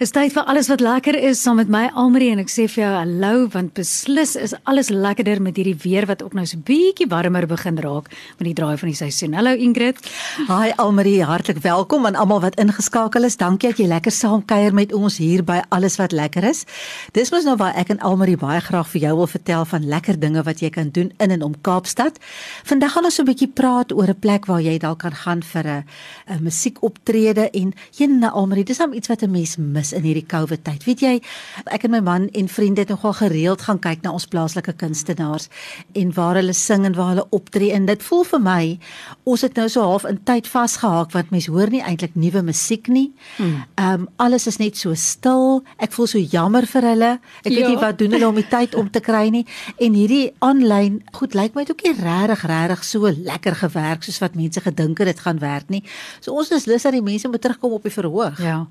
Dis tyd vir alles wat lekker is saam met my Almarie en ek sê vir jou hallo want beslis is alles lekkerder met hierdie weer wat ook nou so bietjie warmer begin raak met die draai van die seisoen. Hallo Ingrid. Hi Almarie, hartlik welkom aan almal wat ingeskakel is. Dankie dat jy lekker saam kuier met ons hier by alles wat lekker is. Dis mos nou waar ek en Almarie baie graag vir jou wil vertel van lekker dinge wat jy kan doen in en om Kaapstad. Vandag gaan ons so 'n bietjie praat oor 'n plek waar jy dalk kan gaan vir 'n 'n musiekoptrede en een Almarie, dis net iets wat 'n mens mis in hierdie COVID tyd. Weet jy, ek en my man en vriende het nogal gereeld gaan kyk na ons plaaslike kunstenaars en waar hulle sing en waar hulle optree en dit voel vir my ons het nou so half in tyd vasgehaak want mense hoor nie eintlik nuwe musiek nie. Hmm. Ehm um, alles is net so stil. Ek voel so jammer vir hulle. Ek weet ja. nie wat doen hulle om die tyd om te kry nie en hierdie aanlyn goed lyk my ook nie regtig regtig so lekker gewerk soos wat mense gedink het dit gaan werk nie. So ons is lus dat die mense moet terugkom op die verhoog. Ja.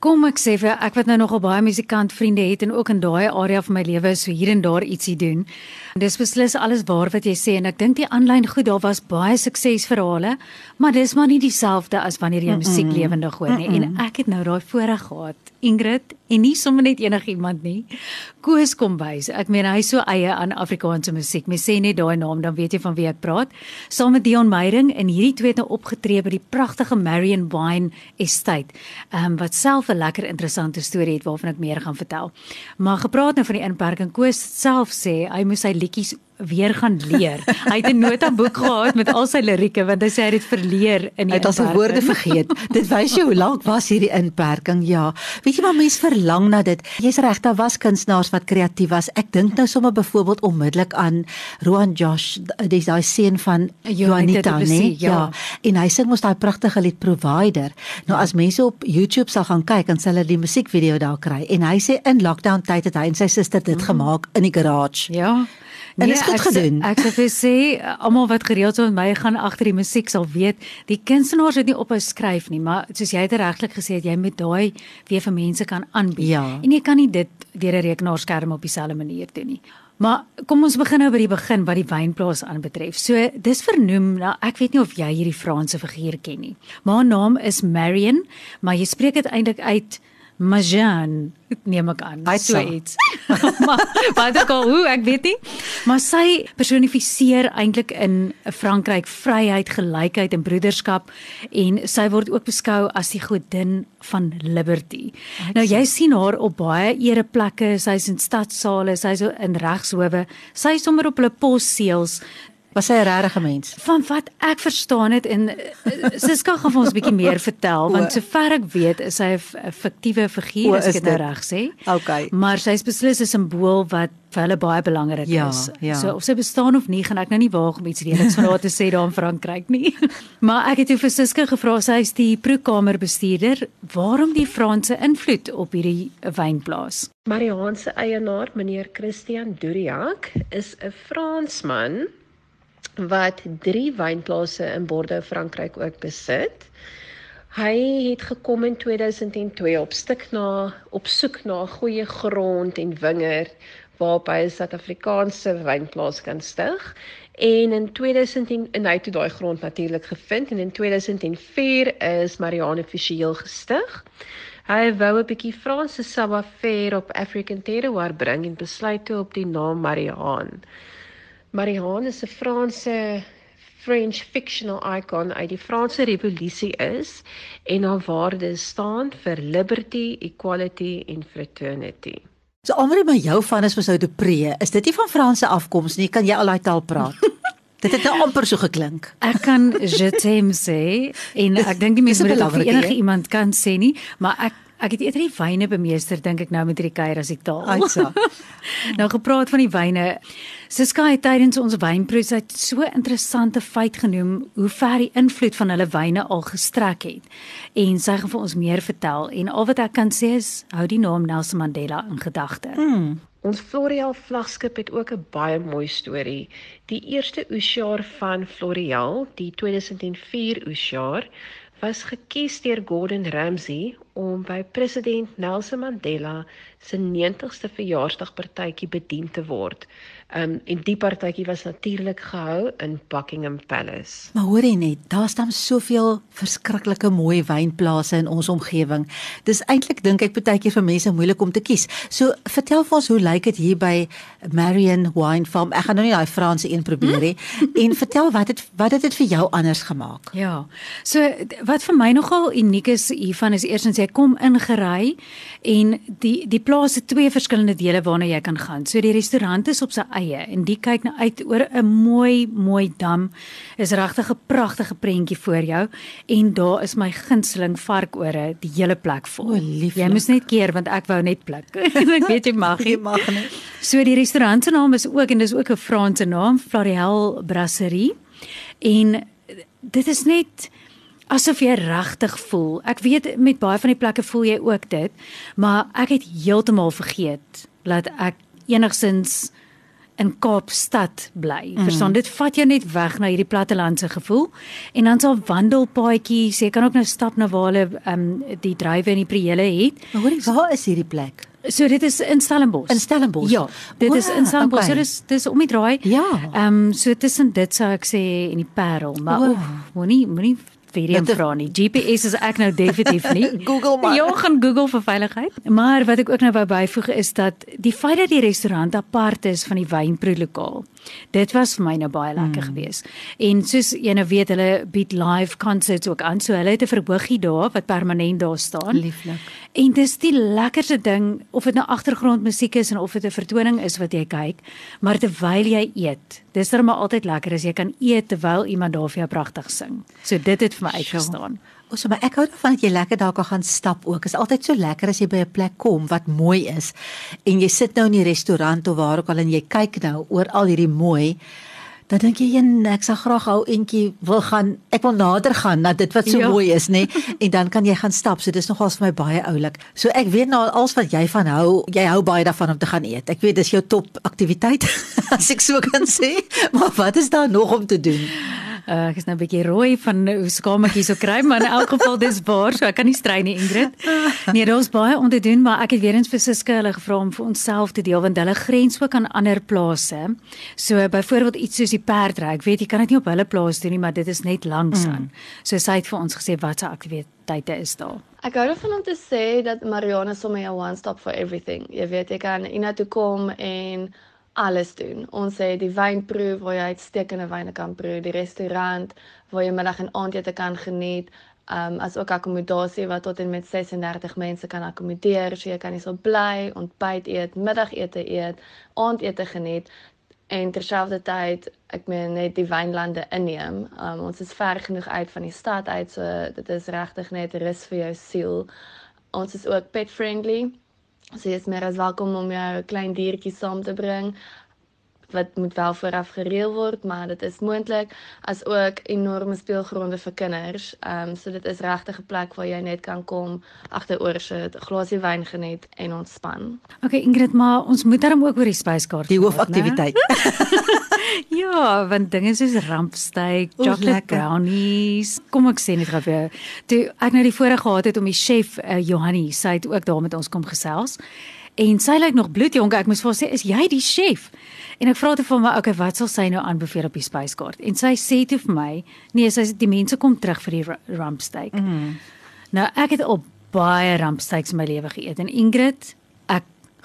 Kom ek sê vir ek wat nou nogal baie musikant vriende het en ook in daai area van my lewe so hier en daar ietsie doen. En dis beslis alles waar wat jy sê en ek dink die aanlyn goed daar was baie suksesverhale, maar dis maar nie dieselfde as wanneer jy musiek lewendig hoor nie. Mm -mm. En ek het nou daai voorreg gehad, Ingrid, en nie sommer net enigiemand nie. Koos kom bys. Ek meen hy so eie aan Afrikaanse musiek. Mens sê net daai naam dan weet jy van wie ek praat. Saam met Dion Meyering en hierdie twee het nou opgetree by die pragtige Marion Wine Estate. Ehm um, wat self 'n lekker interessante storie het waarvan ek meer gaan vertel. Maar gepraat nou van die inperking. Koos self sê hy moes sy liedjies weer gaan leer. Hy het 'n notaboek gehad met al sy lirieke want hy sê hy het verleer in die Hy het al sy woorde vergeet. dit wys jou hoe lank was hierdie inperking. Ja. Weet jy maar mense verlang na dit. Jy's reg, daar was kunstenaars wat kreatief was. Ek dink nou sommer byvoorbeeld onmiddellik aan Roan Josh, dis daai seun van Juanita, nee. Ja. ja. En hy sing mos daai pragtige lied Provider. Nou as mense op YouTube sal gaan kyk, dan sal hulle die musiekvideo daar kry. En hy sê in lockdown tyd het hy en sy suster dit mm. gemaak in die garage. Ja. En dit is goed gedoen. Ek sê vir sê almal wat gereeld so met my gaan agter die musiek sal weet, die kunstenaars het nie ophou skryf nie, maar soos jy het regtig gesê het jy met daai weer vir mense kan aanbied. Ja. En jy kan nie dit deur 'n rekenaarskerm op dieselfde manier doen nie. Maar kom ons begin nou by die begin wat die wynplaas aanbetref. So dis vernoem na ek weet nie of jy hierdie Franse figuur ken nie. Maar haar naam is Marion, maar jy spreek dit eintlik uit Majan neem ek aan so iets. maar wat ek al hoe ek weet nie. Maar sy personifiseer eintlik in Frankryk vryheid, gelykheid en broederskap en sy word ook beskou as die godin van liberty. Nou jy sien haar op baie ereplekke, sy's in stadsale, sy's in regshowe, sy's sommer op hulle posseels Was sy 'n regte mens? Van wat ek verstaan het en eh, Siska gaan vir ons 'n bietjie meer vertel want sover ek weet is sy 'n fiktiewe figuur as ek dit nou reg sê. Okay. Maar sy is beslis 'n simbool wat vir hulle baie belangrik ja, is. Ja. So of sy bestaan of nie, gaan ek nou nie waag om iets reeds van haar te sê daar in Frankryk nie. maar ek het toe vir Siska gevra, sy is die proekamerbestuurder, waarom die Franse invloed op hierdie wynplaas? Mariaan se eienaar, meneer Christian Duriak, is 'n Fransman wat drie wynplase in Bordeaux, Frankryk ook besit. Hy het gekom in 2002 op stuk na op soek na goeie grond en wingerd waarop hy 'n Suid-Afrikaanse wynplaas kan stig. En in 2010 en hy het daai grond natuurlik gevind en in 2004 is Marianne offisieel gestig. Hy wou 'n bietjie Franse savoir-faire op African terroir bring en besluit toe op die naam Marianne. Marianne is 'n Franse French fictional icon uit die Franse Revolusie is en haar waardes staan vir liberty, equality en fraternity. So almal wat jou van is mos nou Depree, is dit nie van Franse afkoms nie? Kan jy al daai taal praat? dit het nou amper so geklink. Ek kan je t'aime sê en ek dink die mense moet dit vir enige iemand kan sê nie, maar ek Ek het eerder die wyne bemeester dink ek nou met hierdie kuier as die taal. Uitsa. nou gepraat van die wyne. Siska het tydens ons wynproes uit so interessante feit genoem hoe ver die invloed van hulle wyne al gestrek het. En sy gaan vir ons meer vertel en al wat ek kan sê is hou die naam Nelson Mandela in gedagte. Mm. Ons Florial vlaggenskap het ook 'n baie mooi storie. Die eerste oesjaar van Florial, die 2004 oesjaar, was gekies deur Gordon Ramsay om by president Nelson Mandela se 90ste verjaarsdagpartytjie bedien te word. Um en die partytjie was natuurlik gehou in Buckingham Palace. Maar hoor jy net, daar staan soveel verskriklike mooi wynplase in ons omgewing. Dis eintlik dink ek baie keer vir mense moeilik om te kies. So vertel vir ons hoe lyk dit hier by Marion Wine Farm? Ek gaan nou nie daai Franse een probeer nie. En vertel wat het wat het dit vir jou anders gemaak? Ja. So wat vir my nogal uniek is hiervan is eersins jy kom ingery en die die plaas het twee verskillende dele waarna jy kan gaan. So die restaurant is op sy eie en die kyk nou uit oor 'n mooi mooi dam. Is regtig 'n pragtige prentjie voor jou en daar is my gunsteling varkore die hele plek vol. O, lieflik. Jy moet net keer want ek wou net pluk. ek weet jy mag jy mag nie. So die restaurant se naam is ook en dis ook 'n Franse naam, Floriel Brasserie. En dit is net asof jy regtig voel. Ek weet met baie van die plekke voel jy ook dit, maar ek het heeltemal vergeet dat ek enigsins in Kaapstad bly. Mm. Verstaan, dit vat jou net weg na hierdie plattelandse gevoel. En dan sal wandelpaadjies, jy kan ook nou stap na waar hulle ehm um, die drywe en die priele het. Maar hoorie, waar is hierdie plek? So dit is in Stellenbosch. In Stellenbosch. Ja, dit oh, is in Stellenbosch. Okay. So dis dis om die draai. Ja. Ehm um, so tussen dit sou ek sê en die Parel, maar oh. moenie moenie vir hom vra nie. GPS is ek nou definitief nie. Google maar. Ja, gaan Google vir veiligheid. Maar wat ek ook nou wou byvoeg is dat die feit dat die restaurant apart is van die wynproelokaal. Dit was vir my nou baie lekker mm. geweest. En soos jy nou weet, hulle bied live concerts ook aan. So hulle het 'n verhoogie daar wat permanent daar staan. Lieflik. En dis die lekkerste ding of dit nou agtergrondmusiek is en of dit 'n vertoning is wat jy kyk, maar terwyl jy eet. Dis dan maar altyd lekker as jy kan eet terwyl iemand daar vir jou pragtig sing. So dit het vir my uitgestaan. Ons so, maar ek hou daarvan dat jy lekker daar kan gaan stap ook. Is altyd so lekker as jy by 'n plek kom wat mooi is en jy sit nou in die restaurant of waar ook al en jy kyk nou oor al hierdie mooi dan dink jy een ek sal graag ou entjie wil gaan. Ek wil nader gaan na dit wat so ja. mooi is nê. En dan kan jy gaan stap. So dis nogals vir my baie oulik. So ek weet nou als wat jy van hou jy hou baie daarvan om te gaan eet. Ek weet dis jou top aktiwiteit as ek so kan sê. Maar wat is daar nog om te doen Uh, ek is nou 'n bietjie rooi van hoe skametjie so kry, maar in elk geval dis waar, so ek kan nie strei nie, Ingrid. Nee, daar's baie om te doen, maar ek het weer eens vir Siske hulle gevra om vir onsself te deel want hulle grens ook aan ander plase. So byvoorbeeld iets soos die perdry. Ek weet jy kan dit nie op hulle plaas doen nie, maar dit is net langs mm. aan. Mm. So sy het vir ons gesê wat se aktiwiteite is daar. Ek hou daarvan om te sê dat Mariana sommer 'n one stop for everything. Jy weet jy kan inatoe kom en alles doen. Ons het die wynproe waar jy uitstekende wyne kan proe, die restaurant waar jy middag en aandete kan geniet, um as ook akkommodasie wat tot en met 36 mense kan akkommodeer. So jy kan hierso bly, ontbyt eet, middagete eet, aandete geniet en terselfdertyd ek meen net die wynlande inneem. Um ons is ver genoeg uit van die stad uit, so dit is regtig net rus vir jou siel. Ons is ook pet friendly. So jy is meer as welkom om jou klein diertjie saam te bring wat moet wel vooraf gereël word, maar dit is moontlik as ook enorme speelgronde vir kinders. Ehm um, so dit is regtig 'n plek waar jy net kan kom, agteroor sit, 'n glasie wyn geniet en ontspan. Okay Ingrid, maar ons moet darm ook oor die spyskaart. Die hoofaktiwiteit. ja, want dinge soos rampsteak, chocolate brownies. Kom ek sê net gou vir jou. Toe ek nou die voorreg gehad het om die chef uh, Johanni, sy het ook daar met ons kom gesels. En sy lyk nog bloedjonk. Ek moes vir haar sê, "Is jy die chef?" En ek vra toe vir my, "Oké, okay, wat sal sy nou aanbeveel op die spyskaart?" En sy sê toe vir my, "Nee, sy sê die mense kom terug vir die rampsteak." Mm. Nou, ek het op baie rampsteaks in my lewe geëet en Ingrid,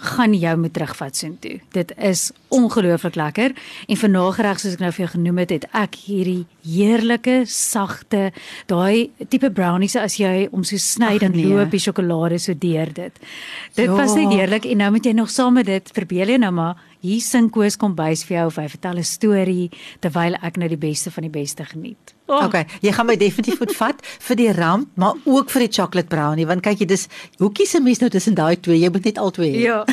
gaan jou moet terugvat soontoe. Dit is ongelooflik lekker en vir nagereg soos ek nou vir jou genoem het, het ek hierdie heerlike sagte daai tipe brownies as jy om so sny dan nee. loop die sjokolade so deur dit. Dit ja. was net heerlik en nou moet jy nog saam met dit verbeel jy nou maar hier sing Koos kom bys vir jou of hy vertel 'n storie terwyl ek nou die beste van die beste geniet. Oh. Okay, jy gaan my definitief moet vat vir die ramp, maar ook vir die chocolate brownie want kyk jy dis hoe kies 'n mens nou tussen daai twee? Jy moet net al twee hê. Ja.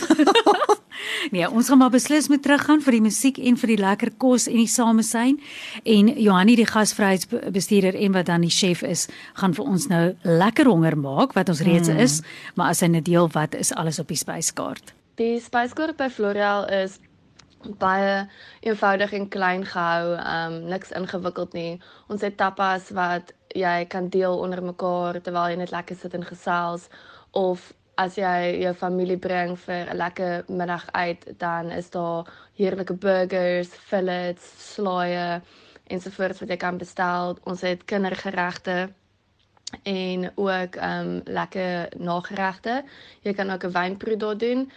nee, ons gaan maar beslis moet teruggaan vir die musiek en vir die lekker kos en die samesyn en Johanni die gasvryheidsbestuurder en wat dan die chef is, gaan vir ons nou lekker honger maak wat ons reeds mm. is, maar as hy net deel wat is alles op die spyskaart. Die spyskoor by Floreal is baie eenvoudig en klein gehou, um niks ingewikkeld nie. Ons het tapas wat jy kan deel onder mekaar terwyl jy net lekker sit en gesels of as jy jou familie bring vir 'n lekker middag uit, dan is daar heerlike burgers, fillets, slaaië ensovoorts wat jy kan bestel. Ons het kindergeregte en ook um lekker nageregte. Jy kan ook 'n wynproe daar doen.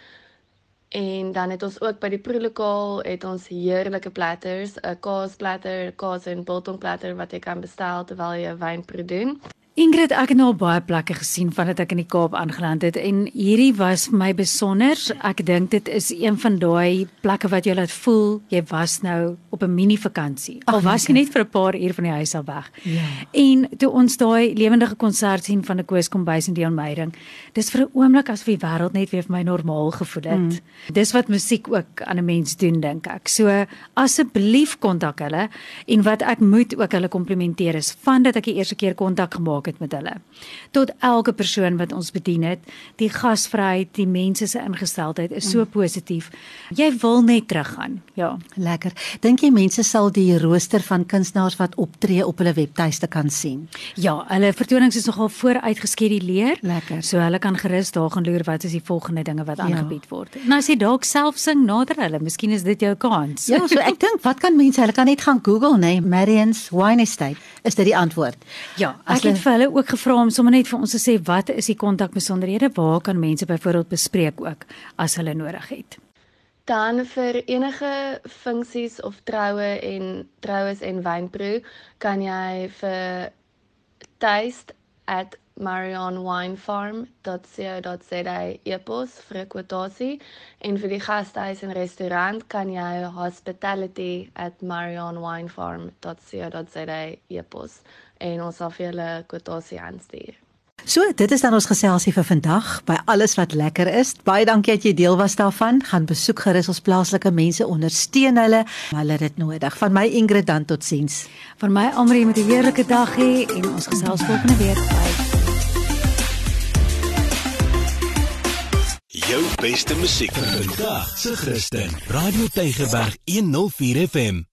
En dan het ons ook by die proelokaal het ons heerlike platters, 'n kaasplatter, kaas en biltong platter wat jy kan bestel terwyl jy 'n wynproe doen. Ingrid, ek het nou al baie plekke gesien vandat ek in die Kaap aangeland het en hierdie was vir my besonder. Ek dink dit is een van daai plekke wat jou laat voel jy was nou op 'n mini vakansie. Al was jy net vir 'n paar uur van die huis af weg. Ja. En toe ons daai lewendige konsert sien van 'n Koos Kombuis en Dion Meyding, dis vir 'n oomblik asof die wêreld net weer vir my normaal gevoel het. Mm. Dis wat musiek ook aan 'n mens doen, dink ek. So asseblief kontak hulle en wat ek moet ook hulle komplimenteer is van dat ek die eerste keer kontak gemaak gemaak het met hulle. Tot elke persoon wat ons bedien het, die gasvryheid, die mense se ingesteldheid is so mm. positief. Jy wil net teruggaan. Ja, lekker. Dink jy mense sal die rooster van kunstenaars wat optree op hulle webtuiste kan sien? Ja, hulle vertonings is nogal vooruitgeskeduleer. Lekker. So hulle kan gerus daar gaan loer wat is die volgende dinge wat ja. aangebied ja. word. Nou as jy dalk self sing nader hulle, miskien is dit jou kans. Ja, so ek dink wat kan mense, hulle kan net gaan Google, nê, nee, Marian's Wine Estate. Is dit die antwoord? Ja, ek het vir hulle ook gevra om sommer net vir ons te sê wat is die kontakbesonderhede waar kan mense byvoorbeeld bespreek ook as hulle nodig het. Dan vir enige funksies of troue en troues en wynproe kan jy vir taste at marionwinefarm.co.za e-pos vir 'n kwotasie en vir die gastehuis en restaurant kan jy hospitality@marionwinefarm.co.za e-pos en ons sal vir julle kwotasie aanstuur. So, dit is dan ons geselsie vir vandag by alles wat lekker is. Baie dankie dat jy deel was daarvan. Gaan besoek gerus ons plaaslike mense, ondersteun hulle. Hulle het dit nodig. Van my Ingrid dan totsiens. Van my Amrie met 'n heerlike dag hê en ons gesels volgende week. Bye. Jou beste musiek vir vandag se Christen. Radio Tygerberg 104 FM.